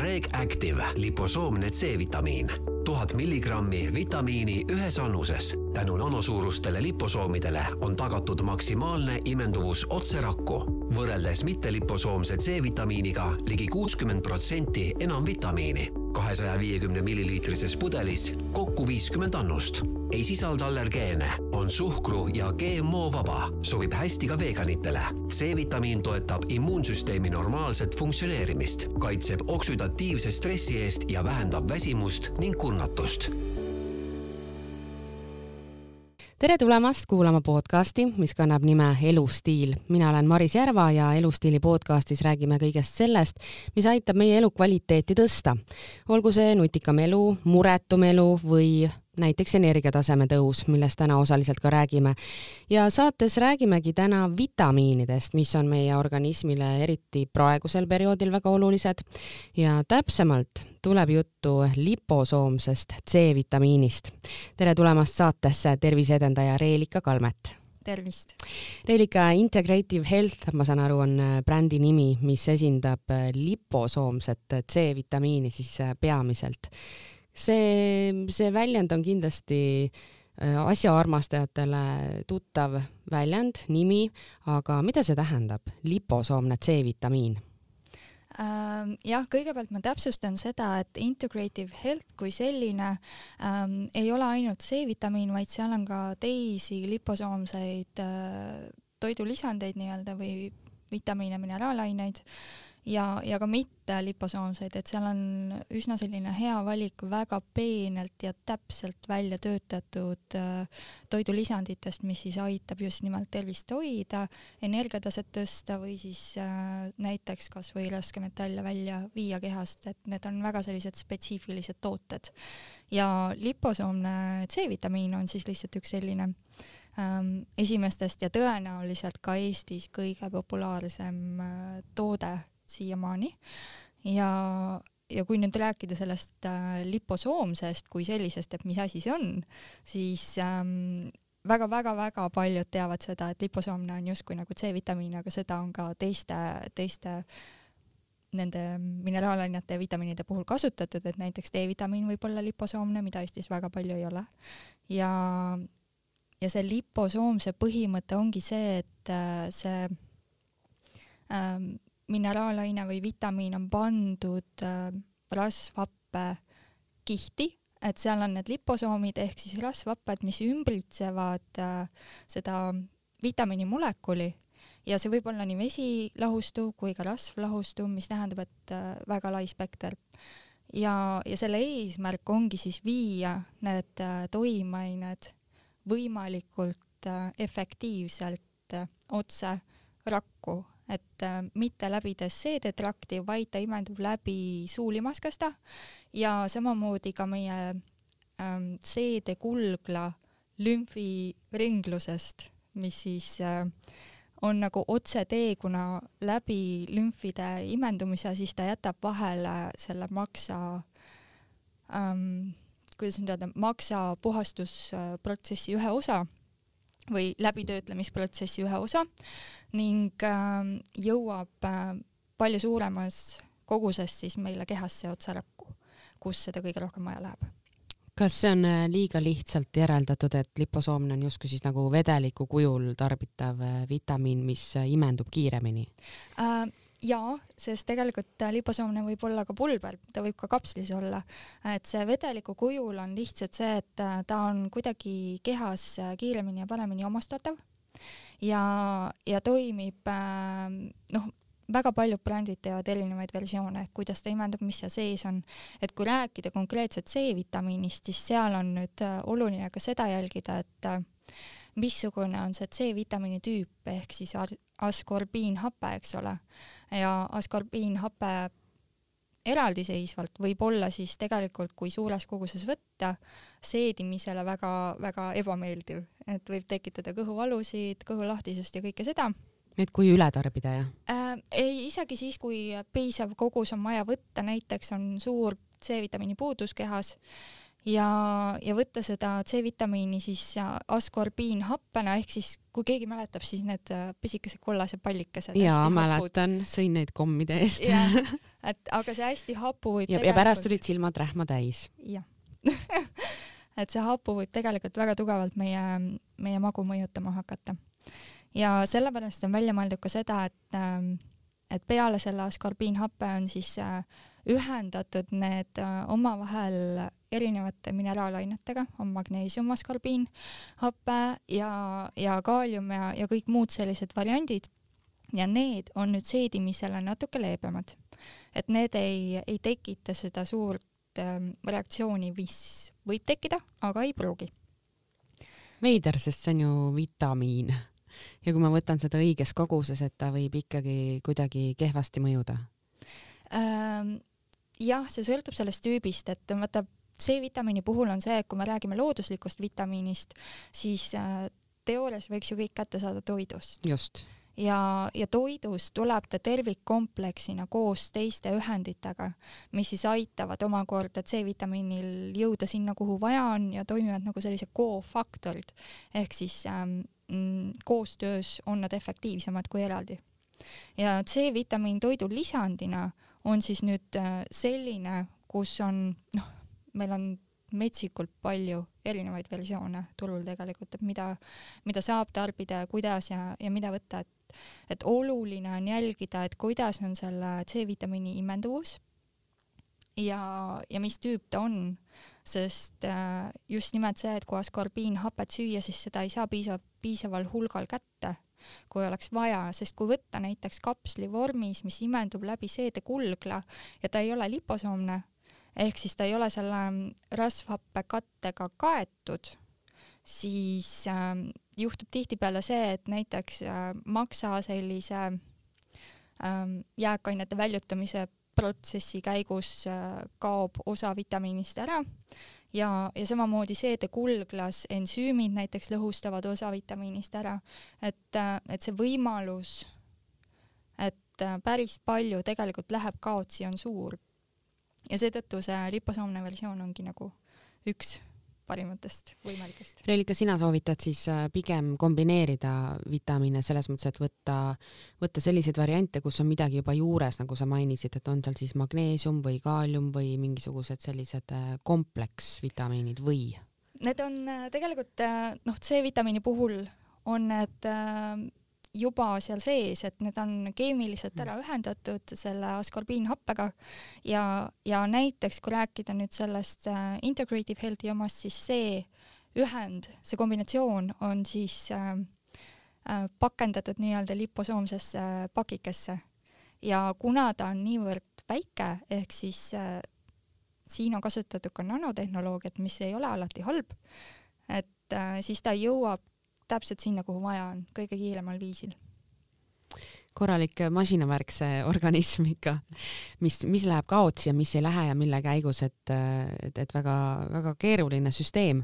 Reg Active liposoomne C-vitamiin, tuhat milligrammi vitamiini ühes annuses. tänu nanosuurustele liposoomidele on tagatud maksimaalne imenduvus otse rakku, võrreldes mitteliposoomse C-vitamiiniga ligi kuuskümmend protsenti enam vitamiini kahesaja viiekümne milliliitrises pudelis kokku viiskümmend annust. ei sisalda allergeene, on suhkru ja GMO vaba, sobib hästi ka veganitele. C-vitamiin toetab immuunsüsteemi normaalset funktsioneerimist, kaitseb oksüdatiivse stressi eest ja vähendab väsimust ning kurnatust tere tulemast kuulama podcasti, mis kannab nime Elustiil. mina olen Maris Järva ja Elustiili podcastis räägime kõigest sellest, mis aitab meie elukvaliteeti tõsta. olgu see nutikam elu, muretum elu või näiteks energiataseme tõus, millest täna osaliselt ka räägime. ja saates räägimegi täna vitamiinidest, mis on meie organismile eriti praegusel perioodil väga olulised ja täpsemalt tuleb juttu liposoomsest C-vitamiinist. tere tulemast saatesse, terviseedendaja Reelika Kalmet tervist! Reelika Integrative Health, ma saan aru, on brändi nimi, mis esindab liposoomset C-vitamiini siis peamiselt see, see väljend on kindlasti äh, asjaarmastajatele tuttav väljend, nimi, aga mida see tähendab, liposoomne C-vitamiin? Ähm, jah, kõigepealt ma täpsustan seda, et integrative health kui selline ähm, ei ole ainult C-vitamiin, vaid seal on ka teisi liposoomseid äh, toidulisandeid nii-öelda või vitamiine, mineraalaineid ja, ja ka mitte liposoomseid, et seal on üsna selline hea valik väga peenelt ja täpselt välja töötatud äh, toidulisanditest, mis siis aitab just nimelt tervist hoida, energiataset tõsta või siis äh, näiteks kas või raskmetalle välja viia kehast, et need on väga sellised spetsiifilised tooted. ja liposoomne C-vitamiin on siis lihtsalt üks selline ähm, esimestest ja tõenäoliselt ka Eestis kõige populaarsem äh, toode siiamaani ja, ja kui nüüd rääkida sellest äh, liposoomsest kui sellisest, et mis asi see on, siis ähm, väga-väga-väga paljud teavad seda, et liposoomne on justkui nagu C-vitamiin, aga seda on ka teiste, teiste nende mineraalainete ja vitamiinide puhul kasutatud, et näiteks D-vitamiin võib olla liposoomne, mida Eestis väga palju ei ole. ja, ja see liposoomse põhimõte ongi see, et äh, see ähm, mineraalaine või vitamiin on pandud äh, rasvhappe kihti, et seal on need liposoomid ehk siis rasvhapped, mis ümbritsevad äh, seda vitamiini molekuli ja see võib olla nii vesilahustuv kui ka rasvlahustuv, mis tähendab, et äh, väga lai spekter. ja, ja selle eesmärk ongi siis viia need toimeained võimalikult efektiivselt otse rakku et äh, mitte läbides seedetrakti, vaid ta imendub läbi suulimaskasta ja samamoodi ka meie ähm, seedekulgla lümfiringlusest, mis siis äh, on nagu otsetee, kuna läbi lümfide imendumise siis ta jätab vahele selle maksa ähm, kuidas nüüd öelda, maksa puhastusprotsessi ühe osa või läbitöötlemisprotsessi ühe osa ning äh, jõuab äh, palju suuremas koguses siis meile kehasse otse rakku, kus seda kõige rohkem vaja läheb. kas see on äh, liiga lihtsalt järeldatud, et liposoomne on justkui siis nagu vedeliku kujul tarbitav äh, vitamiin, mis äh, imendub kiiremini äh,? Jaa, sest tegelikult liposoomne võib olla ka pulber, ta võib ka kapslis olla. et see vedeliku kujul on lihtsalt see, et ta on kuidagi kehas kiiremini ja paremini omastatav ja, ja toimib noh, väga paljud brändid teevad erinevaid versioone, kuidas ta imendub, mis seal sees on. et kui rääkida konkreetselt C-vitamiinist, siis seal on nüüd oluline ka seda jälgida, et missugune on see C-vitamiini tüüp ehk siis askorbiinhape, eks ole ja askorbiinhape eraldiseisvalt võib olla siis tegelikult, kui suures koguses võtta, seedimisele väga-väga ebameeldiv, et võib tekitada kõhuvalusid, kõhulahtisust ja kõike seda. et kui üle tarbida, jah äh,? ei, isegi siis, kui piisav kogus on vaja võtta, näiteks on suur C-vitamiini puudus kehas ja, ja võtta seda C-vitamiini siis askorbiinhappena ehk siis kui keegi mäletab, siis need äh, pisikesed kollased pallikesed. jaa, mäletan, sõin neid kommide eest. et aga see hästi hapu võib ja, ja pärast tulid silmad rähma täis. jah et see hapu võib tegelikult väga tugevalt meie, meie magu mõjutama hakata. ja sellepärast on välja mõeldud ka seda, et, ähm, et peale selle askorbiinhappe on siis äh, ühendatud need äh, omavahel erinevate mineraalainetega, on magneesium, askorbiin, hape ja, ja kaalium ja, ja kõik muud sellised variandid. ja need on nüüd seedimisele natuke leebemad. et need ei, ei tekita seda suurt ähm, reaktsiooni, mis võib tekkida, aga ei pruugi. veider, sest see on ju vitamiin ja kui ma võtan seda õiges koguses, et ta võib ikkagi kuidagi kehvasti mõjuda ähm,? jah, see sõltub sellest tüübist, et vaata C-vitamiini puhul on see, et kui me räägime looduslikust vitamiinist, siis äh, teoorias võiks ju kõik kätte saada toidust. just. ja, ja toidust tuleb ta tervikkompleksina koos teiste ühenditega, mis siis aitavad omakorda C-vitamiinil jõuda sinna, kuhu vaja on ja toimivad nagu sellised cofaktorid ehk siis ähm, mm, koostöös on nad efektiivsemad kui eraldi. ja C-vitamiin toidu lisandina on siis nüüd äh, selline, kus on noh, meil on metsikult palju erinevaid versioone turul tegelikult, et mida, mida saab tarbida ja kuidas ja, ja mida võtta, et et oluline on jälgida, et kuidas on selle C-vitamiini imenduvus ja, ja mis tüüp ta on, sest äh, just nimelt see, et kui askorbiinhapet süüa, siis seda ei saa piisav, piisaval hulgal kätte, kui oleks vaja, sest kui võtta näiteks kapsli vormis, mis imendub läbi seedekulgla ja ta ei ole liposoomne ehk siis ta ei ole selle mm, rasvhappekattega kaetud, siis äh, juhtub tihtipeale see, et näiteks äh, maksa sellise äh, jääkainete väljutamise protsessi käigus äh, kaob osa vitamiinist ära. Ja, ja samamoodi seedekulglas ensüümid näiteks lõhustavad osa vitamiinist ära, et, äh, et see võimalus, et äh, päris palju tegelikult läheb kaotsi, on suur ja seetõttu see liposoomne versioon ongi nagu üks parimatest võimalikest. Reelika, sina soovitad siis äh, pigem kombineerida vitamiine selles mõttes, et võtta, võtta selliseid variante, kus on midagi juba juures, nagu sa mainisid, et on seal siis magneesium või kaalium või mingisugused sellised äh, kompleksvitamiinid või? Need on äh, tegelikult noh, C-vitamiini puhul on need juba seal sees, et need on keemiliselt ära ühendatud selle askorbiinhappega ja, ja näiteks kui rääkida nüüd sellest äh, integrative health'i omast, siis see ühend, see kombinatsioon on siis äh, äh, pakendatud nii-öelda liposoomsesse äh, pakikesse. Ja kuna ta on niivõrd väike, ehk siis äh, siin on kasutatud ka nanotehnoloogiat, mis ei ole alati halb, et äh, siis ta jõuab täpselt sinna, kuhu vaja on, kõige kiiremal viisil korralik masinavärk see organism ikka, mis, mis läheb kaotsi ja mis ei lähe ja mille käigus, et, et, et väga-väga keeruline süsteem.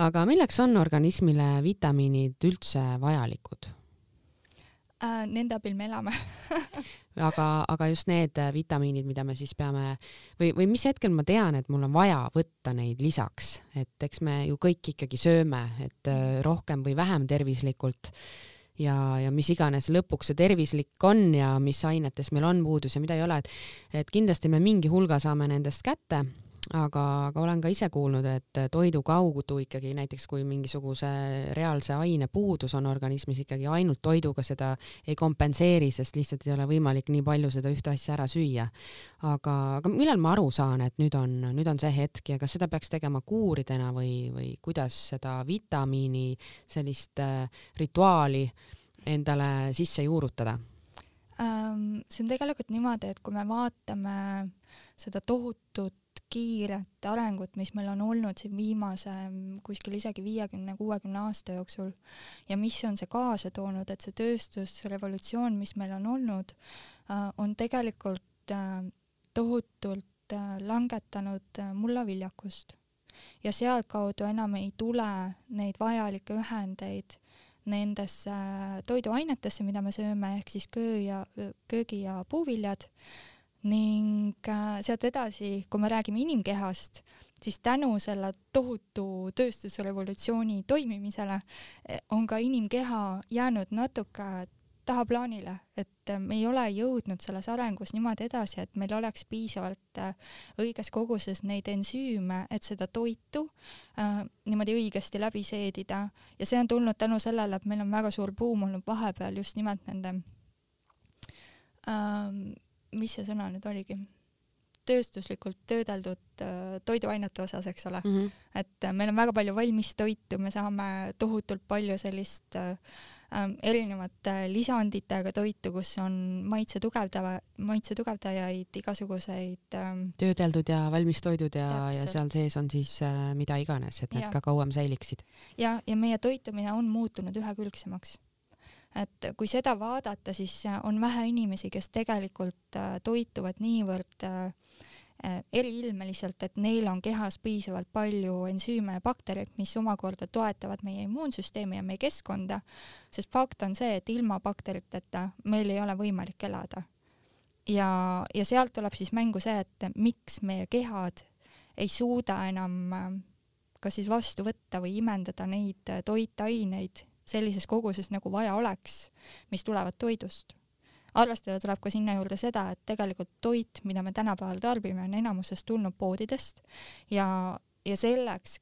aga milleks on organismile vitamiinid üldse vajalikud äh,? Nende abil me elame aga, aga just need vitamiinid, mida me siis peame või, või mis hetkel ma tean, et mul on vaja võtta neid lisaks, et eks me ju kõik ikkagi sööme, et äh, rohkem või vähem tervislikult. Ja, ja mis iganes lõpuks see tervislik on ja mis ainetes meil on puudus ja mida ei ole, et et kindlasti me mingi hulga saame nendest kätte, aga, aga olen ka ise kuulnud, et toidu kaudu ikkagi näiteks kui mingisuguse reaalse aine puudus on organismis ikkagi ainult toiduga seda ei kompenseeri, sest lihtsalt ei ole võimalik nii palju seda ühte asja ära süüa. aga, aga millal ma aru saan, et nüüd on, nüüd on see hetk ja kas seda peaks tegema kuuridena või, või kuidas seda vitamiini sellist äh, rituaali endale sisse juurutada? See on tegelikult niimoodi, et kui me vaatame seda tohutut kiiret arengut, mis meil on olnud siin viimase kuskil isegi viiekümne, kuuekümne aasta jooksul. Ja mis on see kaasa toonud, et see tööstusrevolutsioon, mis meil on olnud, äh, on tegelikult äh, tohutult äh, langetanud mullaviljakust ja sealtkaudu enam ei tule neid vajalikke ühendeid nendesse toiduainetesse, mida me sööme, ehk siis köö ja, köögi- ja puuviljad ning äh, sealt edasi, kui me räägime inimkehast, siis tänu selle tohutu tööstusrevolutsiooni toimimisele eh, on ka inimkeha jäänud natuke tahaplaanile, et me ei ole jõudnud selles arengus niimoodi edasi, et meil oleks piisavalt äh, õiges koguses neid ensüüme, et seda toitu äh, niimoodi õigesti läbi seedida. Ja see on tulnud tänu sellele, et meil on väga suur buum olnud vahepeal just nimelt nende äh,, mis see sõna nüüd oligi tööstuslikult töödeldud äh, toiduainete osas, eks ole mm. -hmm. et äh, meil on väga palju valmistoitu, me saame tohutult palju sellist äh, ähm, erinevate lisanditega toitu, kus on maitse tugevdava, maitse tugevdajaid, igasuguseid ähm, töödeldud ja valmistoidud ja, ja seal sees on siis äh, mida iganes, et need ja. ka kauem säiliksid. ja, ja meie toitumine on muutunud ühekülgsemaks et kui seda vaadata, siis on vähe inimesi, kes tegelikult äh, toituvad niivõrd äh, Äh, eriilmeliselt, et neil on kehas piisavalt palju ensüüme ja baktereid, mis omakorda toetavad meie immuunsüsteemi ja meie keskkonda, sest fakt on see, et ilma bakteriteta meil ei ole võimalik elada. ja, ja sealt tuleb siis mängu see, et miks meie kehad ei suuda enam äh, kas siis vastu võtta või imendada neid toitaineid sellises koguses, nagu vaja oleks, mis tulevad toidust. Arvestada tuleb ka sinna juurde seda, et tegelikult toit, mida me tänapäeval tarbime, on enamuses tulnud poodidest ja, ja selleks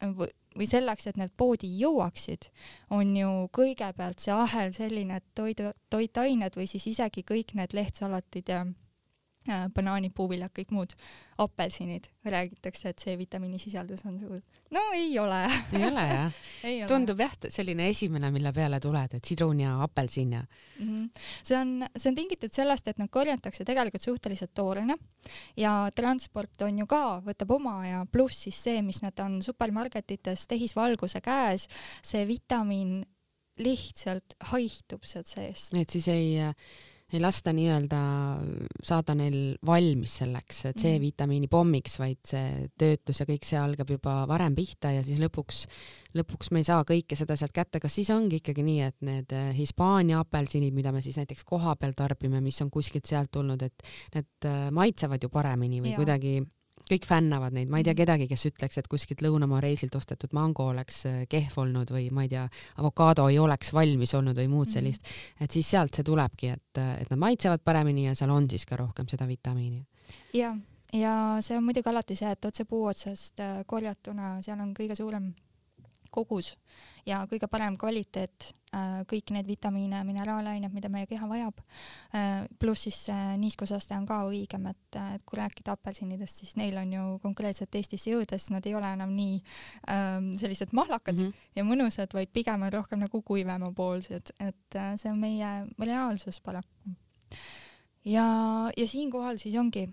või, selleks, et need poodi jõuaksid, on ju kõigepealt see ahel selline, et toidu, toitained või siis isegi kõik need lehtsalatid ja banaanid, puuviljad, kõik muud, apelsinid, räägitakse, et C-vitamiini sisaldus on suur. no ei ole. ei ole jah tundub jah, selline esimene, mille peale tuled, et sidrun ja apelsin ja mm. -hmm. see on, see on tingitud sellest, et nad korjatakse tegelikult suhteliselt toorena ja transport on ju ka, võtab oma ja pluss siis see, mis nad on supermarketites tehisvalguse käes, see vitamiin lihtsalt haihtub sealt seest. et siis ei ei lasta nii-öelda saada neil valmis selleks C-vitamiini pommiks, vaid see töötlus ja kõik see algab juba varem pihta ja siis lõpuks, lõpuks me ei saa kõike seda sealt kätte. kas siis ongi ikkagi nii, et need Hispaania apelsinid, mida me siis näiteks kohapeal tarbime, mis on kuskilt sealt tulnud, et need maitsevad ju paremini või ja. kuidagi kõik fännavad neid, ma ei tea mhm. kedagi, kes ütleks, et kuskilt lõunamaa reisilt ostetud mango oleks äh, kehv olnud või ma ei tea, avokaado ei oleks valmis olnud või muud mhm. sellist, et siis sealt see tulebki, et, et nad maitsevad paremini ja seal on siis ka rohkem seda vitamiini. ja, ja see on muidugi alati see, et otse puu otsast äh, korjatuna, seal on kõige suurem kogus ja kõige parem kvaliteet, äh, kõik need vitamiine, mineraalained, mida meie keha vajab. Äh, pluss siis niiskusaste on ka õigem, et, et kui rääkida apelsinidest, siis neil on ju konkreetselt Eestisse jõudes, nad ei ole enam nii ähm, sellised mahlakad mm -hmm. ja mõnusad, vaid pigem on rohkem nagu kuivemapoolsed, et äh, see on meie reaalsus paraku. ja, ja siinkohal siis ongi,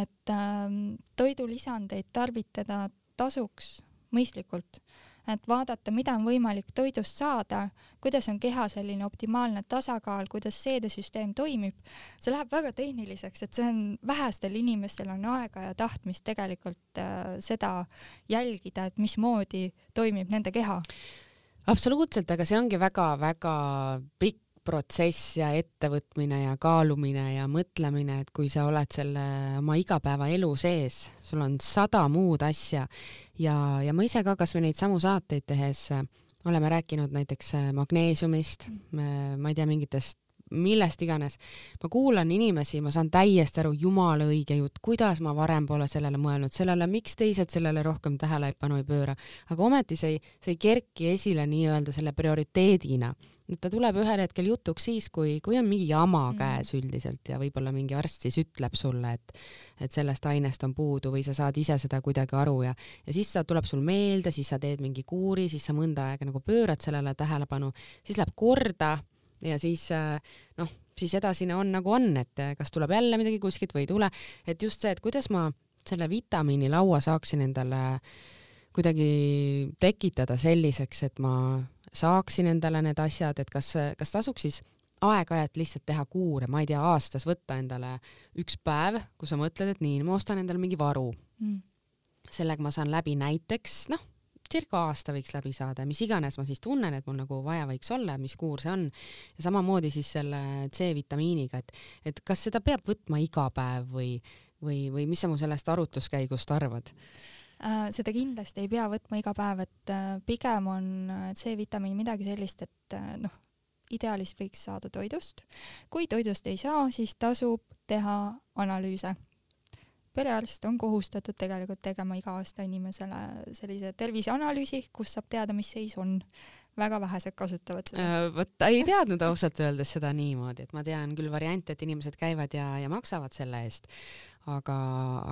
et ähm, toidulisandeid tarvitada tasuks mõistlikult, et vaadata, mida on võimalik toidust saada, kuidas on keha selline optimaalne tasakaal, kuidas seedesüsteem toimib. see läheb väga tehniliseks, et see on, vähestel inimestel on aega ja tahtmist tegelikult äh, seda jälgida, et mismoodi toimib nende keha absoluutselt, aga see ongi väga-väga pikk protsess ja ettevõtmine ja kaalumine ja mõtlemine, et kui sa oled selle oma igapäevaelu sees, sul on sada muud asja. Ja, ja ma ise ka kasvõi neid samu saateid tehes oleme rääkinud näiteks magneesiumist, ma ei tea, mingitest millest iganes. ma kuulan inimesi, ma saan täiesti aru, jumala õige jutt, kuidas ma varem pole sellele mõelnud, sellele, miks teised sellele rohkem tähelepanu ei pööra, aga ometi see ei, see ei kerki esile nii-öelda selle prioriteedina. ta tuleb ühel hetkel jutuks siis, kui, kui on mingi jama mm. käes üldiselt ja võib-olla mingi arst siis ütleb sulle, et, et sellest ainest on puudu või sa saad ise seda kuidagi aru ja, ja siis ta tuleb sul meelde, siis sa teed mingi kuuri, siis sa mõnda aega nagu pöörad sellele tähelepanu, siis läheb korda ja siis äh, noh, siis edasine on nagu on, et äh, kas tuleb jälle midagi kuskilt või ei tule, et just see, et kuidas ma selle vitamiinilaua saaksin endale kuidagi tekitada selliseks, et ma saaksin endale need asjad, et kas, kas tasuks siis aeg-ajalt lihtsalt teha kuure, ma ei tea, aastas võtta endale üks päev, kus sa mõtled, et nii, ma ostan endale mingi varu. Mm.. sellega ma saan läbi näiteks, noh, circa aasta võiks läbi saada, mis iganes ma siis tunnen, et mul nagu vaja võiks olla, mis kuur see on. ja samamoodi siis selle C-vitamiiniga, et, et kas seda peab võtma iga päev või, või, või mis sa mu sellest arutluskäigust arvad? Äh, seda kindlasti ei pea võtma iga päev, et äh, pigem on C-vitamiin midagi sellist, et noh, ideaalis võiks saada toidust. kui toidust ei saa, siis tasub teha analüüse. Perearst on kohustatud tegelikult tegema iga aasta inimesele sellise terviseanalüüsi, kus saab teada, mis seis on väga vähesed kasutavad seda. Äh, vot ei teadnud ausalt öeldes seda niimoodi, et ma tean küll variante, et inimesed käivad ja, ja maksavad selle eest, aga,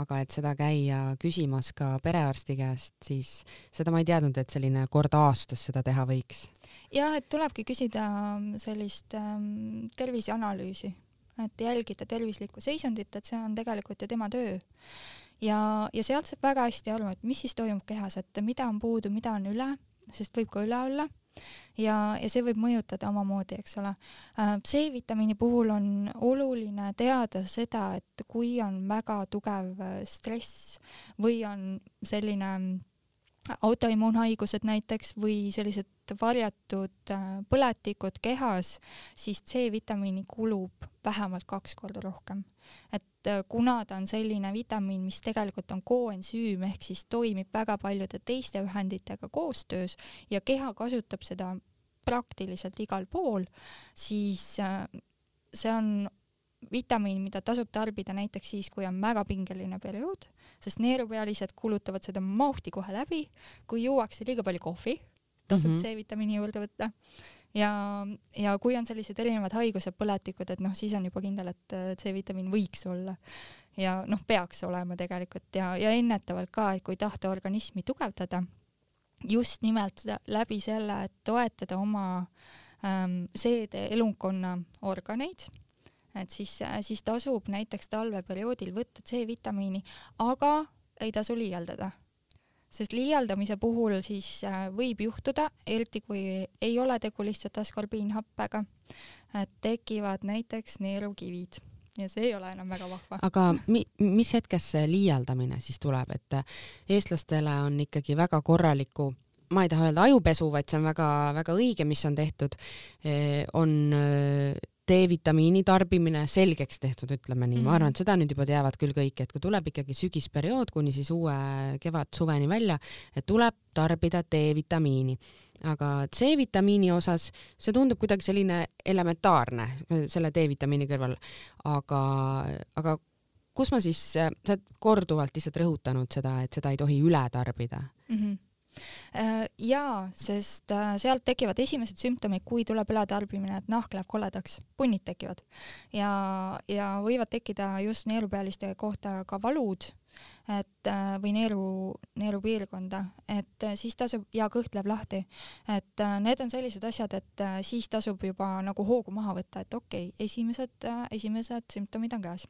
aga et seda käia küsimas ka perearsti käest, siis seda ma ei teadnud, et selline kord aastas seda teha võiks. jah, et tulebki küsida ähm, sellist ähm, terviseanalüüsi, et jälgida tervislikku seisundit, et see on tegelikult ju tema töö ja, ja sealt saab väga hästi aru, et mis siis toimub kehas, et mida on puudu, mida on üle, sest võib ka üle olla ja, ja see võib mõjutada omamoodi, eks ole. Äh, C-vitamiini puhul on oluline teada seda, et kui on väga tugev äh, stress või on selline autoimmuunhaigused näiteks või sellised varjatud äh, põletikud kehas, siis C-vitamiini kulub vähemalt kaks korda rohkem. et äh, kuna ta on selline vitamiin, mis tegelikult on koensüüm ehk siis toimib väga paljude teiste ühenditega koostöös ja keha kasutab seda praktiliselt igal pool, siis äh, see on vitamiin, mida tasub tarbida näiteks siis, kui on väga pingeline periood, sest neerupealised kulutavad seda mahti kohe läbi, kui juuakse liiga palju kohvi, tasub mm -hmm. C-vitamiini juurde võtta. ja, ja kui on sellised erinevad haigused, põletikud, et noh, siis on juba kindel, et C-vitamiin võiks olla ja noh, peaks olema tegelikult ja, ja ennetavalt ka, et kui tahta organismi tugevdada, just nimelt läbi selle, et toetada oma ähm, seede-elunkonna organeid et siis, siis tasub näiteks talveperioodil võtta C-vitamiini, aga ei tasu liialdada. Sest liialdamise puhul siis äh, võib juhtuda, eriti kui ei ole tegu lihtsalt askorbiinhappega, et tekivad näiteks neerukivid ja see ei ole enam väga vahva. aga mi-, mis hetkest see liialdamine siis tuleb, et eestlastele on ikkagi väga korraliku ma ei taha öelda ajupesu, vaid see on väga-väga õige, mis on tehtud, eh, on D-vitamiini tarbimine selgeks tehtud, ütleme nii mm, -hmm. ma arvan, et seda nüüd juba teavad küll kõik, et kui tuleb ikkagi sügisperiood kuni siis uue kevad-suveni välja, et tuleb tarbida D-vitamiini. aga C-vitamiini osas see tundub kuidagi selline elementaarne selle D-vitamiini kõrval, aga, aga kus ma siis, sa oled korduvalt lihtsalt rõhutanud seda, et seda ei tohi üle tarbida mm. -hmm jaa, sest äh, sealt tekivad esimesed sümptomid, kui tuleb ületarbimine, et nahk läheb koledaks, punnid tekivad. Ja, ja võivad tekkida just neerupealiste kohta ka valud, et äh, või neeru, neerupiirkonda, et siis tasub ja kõht läheb lahti, et need on sellised asjad, et siis tasub juba nagu hoogu maha võtta, et okei okay,, esimesed, esimesed sümptomid on käes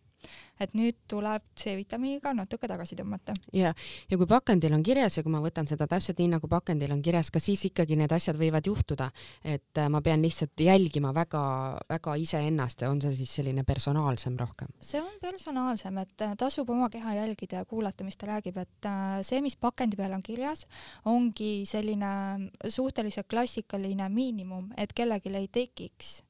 et nüüd tuleb C-vitamiiniga natuke tagasi tõmmata. ja, ja kui pakendil on kirjas ja kui ma võtan seda täpselt nii, nagu pakendil on kirjas, kas siis ikkagi need asjad võivad juhtuda, et äh, ma pean lihtsalt jälgima väga-väga iseennast ja on see siis selline personaalsem rohkem? see on personaalsem, et äh, tasub oma keha jälgida ja kuulata, mis ta räägib, et äh, see, mis pakendi peal on kirjas, ongi selline suhteliselt klassikaline miinimum, et kellelgi ei tekiks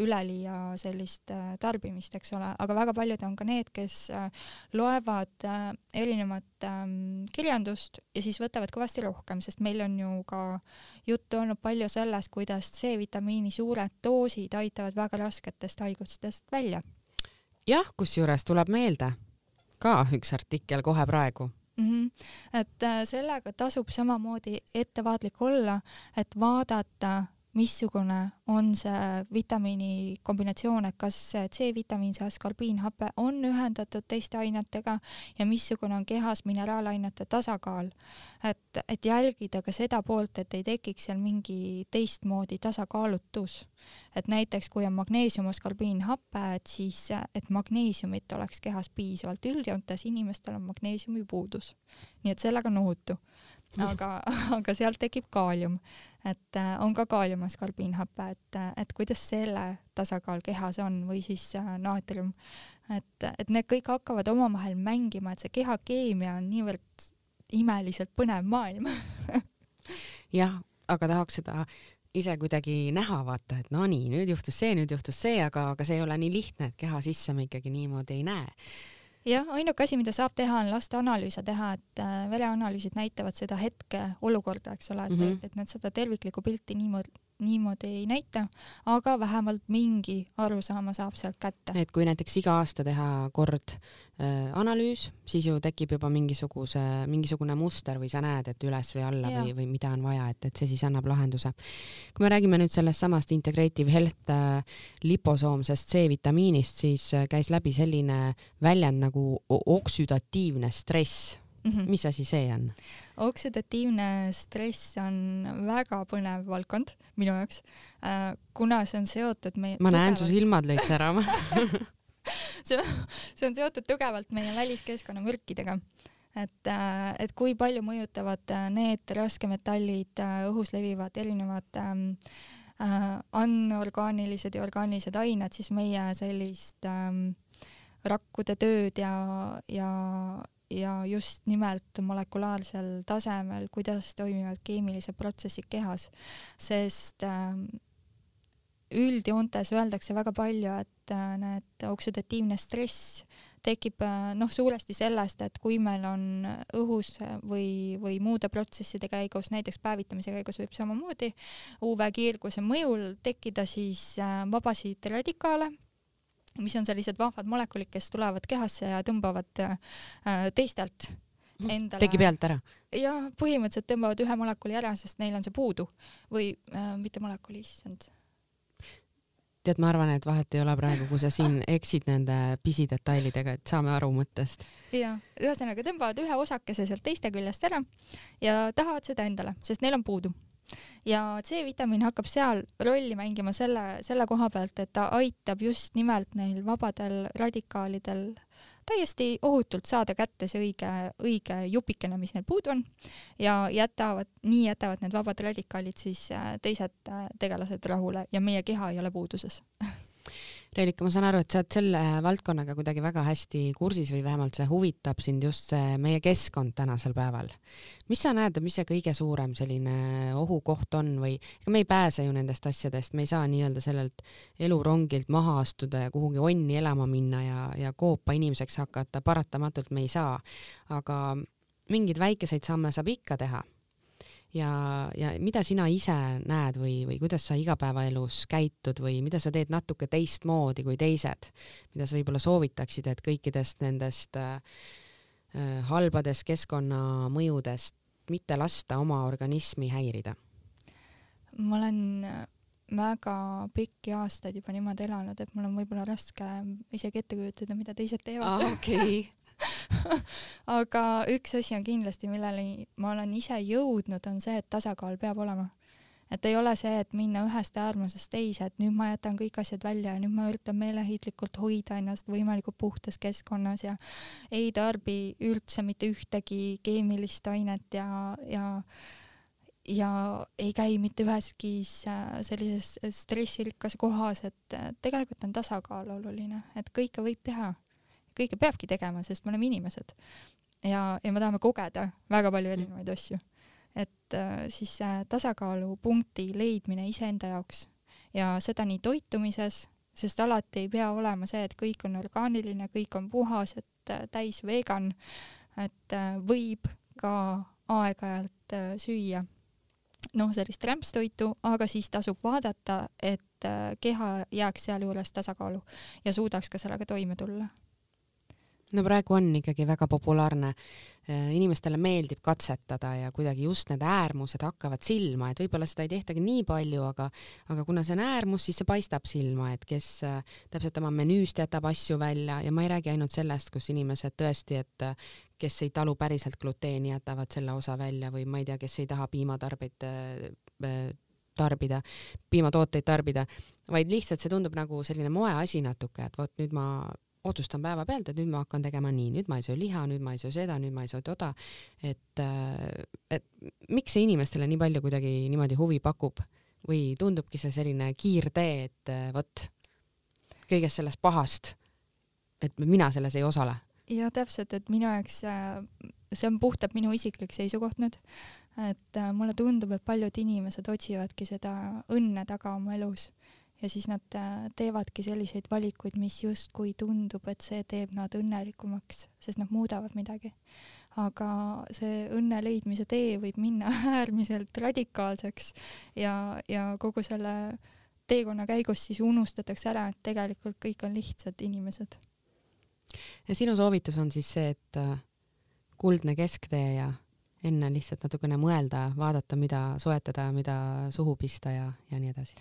üleliia sellist äh, tarbimist, eks ole, aga väga paljud on ka need, kes äh, loevad erinevat ähm, kirjandust ja siis võtavad kõvasti rohkem, sest meil on ju ka juttu olnud palju sellest, kuidas C-vitamiini suured doosid aitavad väga rasketest haigustest välja. jah, kusjuures tuleb meelde ka üks artikkel kohe praegu mm. -hmm. et sellega tasub samamoodi ettevaatlik olla, et vaadata missugune on see vitamiini kombinatsioon, et kas C-vitamiin, see askorbiinhape on ühendatud teiste ainetega ja missugune on kehas mineraalainete tasakaal. et, et jälgida ka seda poolt, et ei tekiks seal mingi teistmoodi tasakaalutus. et näiteks kui on magneesium, askorbiinhape, et siis, et magneesiumit oleks kehas piisavalt, üldjoontes inimestel on magneesiumi puudus. nii et sellega on ohutu aga, aga sealt tekib kaalium, et äh, on ka kaaliumaskarbiinhape, et, et kuidas selle tasakaal kehas on või siis äh, naatrium, et, et need kõik hakkavad omavahel mängima, et see kehakeemia on niivõrd imeliselt põnev maailm. Jah, aga tahaks seda ise kuidagi näha, vaata, et no nii, nüüd juhtus see, nüüd juhtus see, aga, aga see ei ole nii lihtne, et keha sisse me ikkagi niimoodi ei näe jah, ainuke asi, mida saab teha, on lasta analüüse teha, et äh, vereanalüüsid näitavad seda hetke olukorda, eks ole, et mm, -hmm. et nad seda terviklikku pilti niimoodi niimoodi ei näita, aga vähemalt mingi arusaama saab sealt kätte. et kui näiteks iga aasta teha kord äh, analüüs, siis ju tekib juba mingisuguse, mingisugune muster või sa näed, et üles või alla ja. või, või mida on vaja, et, et see siis annab lahenduse. kui me räägime nüüd sellest samast Integrative Health äh, liposoomsest C-vitamiinist, siis äh, käis läbi selline väljend nagu oksüdatiivne stress mm. -hmm. mis asi see on? oksüdatiivne stress on väga põnev valdkond minu jaoks, äh, kuna see on seotud meie ma näen, su silmad lõid särama see, see on seotud tugevalt meie väliskeskkonna mürkidega et, äh, et kui palju mõjutavad äh, need raskemetallid, õhus levivad erinevad ähm, äh, anorgaanilised ja orgaanilised ained siis meie sellist ähm, rakkude tööd ja, ja, ja just nimelt molekulaarsel tasemel, kuidas toimivad keemilised protsessid kehas, sest äh, üldjoontes öeldakse väga palju, et äh, need oksüdatiivne stress tekib äh, noh, suuresti sellest, et kui meil on õhus või, või muude protsesside käigus, näiteks päevitamise käigus võib samamoodi UV-kiirguse mõjul tekkida siis äh, vabasid radikaale mis on sellised vahvad molekulid, kes tulevad kehasse ja tõmbavad äh, teistelt endale. tegi pealt ära? jah, põhimõtteliselt tõmbavad ühe molekuli ära, sest neil on see puudu või äh, mitte molekuli, issand. tead, ma arvan, et vahet ei ole praegu, kui sa siin eksid nende pisidetailidega, et saame aru mõttest. ja, ühesõnaga tõmbavad ühe osakese sealt teiste küljest ära ja tahavad seda endale, sest neil on puudu ja C-vitamiin hakkab seal rolli mängima selle, selle koha pealt, et ta aitab just nimelt neil vabadel radikaalidel täiesti ohutult saada kätte see õige, õige jupikene, mis neil puudu on. Ja jätavad, nii jätavad need vabad radikaalid siis äh, teised äh, tegelased rahule ja meie keha ei ole puuduses Reelika, ma saan aru, et sa oled selle valdkonnaga kuidagi väga hästi kursis või vähemalt see huvitab sind just see meie keskkond tänasel päeval. mis sa näed, mis see kõige suurem selline ohukoht on või ega me ei pääse ju nendest asjadest, me ei saa nii-öelda sellelt elurongilt maha astuda ja kuhugi onni elama minna ja, ja koopa inimeseks hakata, paratamatult me ei saa. aga mingeid väikeseid samme saab ikka teha ja, ja mida sina ise näed või, või kuidas sa igapäevaelus käitud või mida sa teed natuke teistmoodi kui teised, mida sa võib-olla soovitaksid, et kõikidest nendest äh, äh, halbadest keskkonnamõjudest mitte lasta oma organismi häirida? ma olen väga pikki aastaid juba niimoodi elanud, et mul on võib-olla raske isegi ette kujutada, mida teised teevad ah,. okei okay aga üks asi on kindlasti, milleni ma olen ise jõudnud, on see, et tasakaal peab olema. et ei ole see, et minna ühest äärmusest teise, et nüüd ma jätan kõik asjad välja ja nüüd ma üritan meeleheitlikult hoida ennast võimalikult puhtas keskkonnas ja ei tarbi üldse mitte ühtegi keemilist ainet ja, ja ja ei käi mitte üheski sellises stressirikkas kohas, et tegelikult on tasakaal oluline, et kõike võib teha kõike peabki tegema, sest me oleme inimesed. ja, ja me tahame kogeda väga palju erinevaid asju. et äh, siis see tasakaalupunkti leidmine iseenda jaoks ja seda nii toitumises, sest alati ei pea olema see, et kõik on orgaaniline, kõik on puhas, et äh, täis vegan, et äh, võib ka aeg-ajalt äh, süüa noh, sellist rämpstoitu, aga siis tasub vaadata, et äh, keha jääks sealjuures tasakaalu ja suudaks ka sellega toime tulla no praegu on ikkagi väga populaarne, äh, inimestele meeldib katsetada ja kuidagi just need äärmused hakkavad silma, et võib-olla seda ei tehtagi nii palju, aga aga kuna see on äärmus, siis see paistab silma, et kes äh, täpselt oma menüüst jätab asju välja ja ma ei räägi ainult sellest, kus inimesed tõesti, et äh, kes ei talu päriselt gluteeni, jätavad selle osa välja või ma ei tea, kes ei taha piimatarbeid tarbida, piimatooteid tarbida, vaid lihtsalt see tundub nagu selline moeasi natuke, et vot nüüd ma otsustan päevapealt, et nüüd ma hakkan tegema nii, nüüd ma ei söö liha, nüüd ma ei söö seda, nüüd ma ei söö toda. et, äh, et miks see inimestele nii palju kuidagi niimoodi huvi pakub või tundubki see selline kiirtee, et äh, vot kõigest sellest pahast, et mina selles ei osale? jah, täpselt, et minu jaoks äh, see on puhtalt minu isiklik seisukoht nüüd, et mulle tundub, et paljud inimesed otsivadki seda õnne taga oma elus ja siis nad äh, teevadki selliseid valikuid, mis justkui tundub, et see teeb nad õnnelikumaks, sest nad muudavad midagi. aga see õnne leidmise tee võib minna äärmiselt radikaalseks ja, ja kogu selle teekonna käigus siis unustatakse ära, et tegelikult kõik on lihtsad inimesed. ja sinu soovitus on siis see, et äh, kuldne kesktee ja enne lihtsalt natukene mõelda, vaadata, mida soetada, mida suhu pista ja, ja nii edasi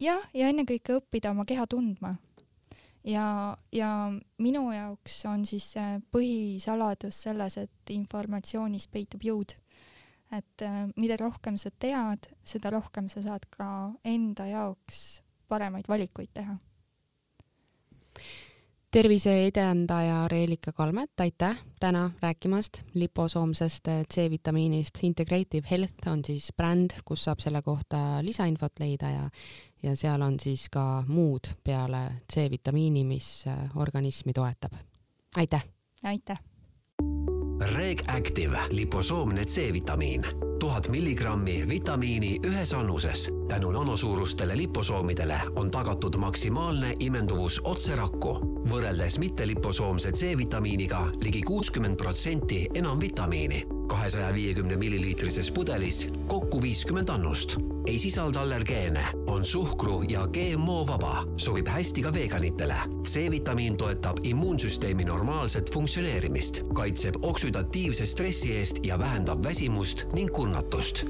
jah, ja ennekõike õppida oma keha tundma. ja, ja minu jaoks on siis põhisaladus selles, et informatsioonis peitub jõud. et äh, mida rohkem sa tead, seda rohkem sa saad ka enda jaoks paremaid valikuid teha tervise edendaja Reelika Kalmet, aitäh täna rääkimast liposoomsest C-vitamiinist. Integrative Health on siis bränd, kus saab selle kohta lisainfot leida ja, ja seal on siis ka muud peale C-vitamiini, mis organismi toetab. aitäh! aitäh! Reg Active liposoomne C-vitamiin, tuhat milligrammi vitamiini ühes annuses. tänu nanosuurustele liposoomidele on tagatud maksimaalne imenduvus otse rakku, võrreldes mitteliposoomse C-vitamiiniga ligi kuuskümmend protsenti enam vitamiini kahesaja viiekümne milliliitrises pudelis kokku viiskümmend annust. ei sisalda allergeene, on suhkru ja GMO vaba, sobib hästi ka veganitele. C-vitamiin toetab immuunsüsteemi normaalset funktsioneerimist, kaitseb oksüdatiivse stressi eest ja vähendab väsimust ning kurnatust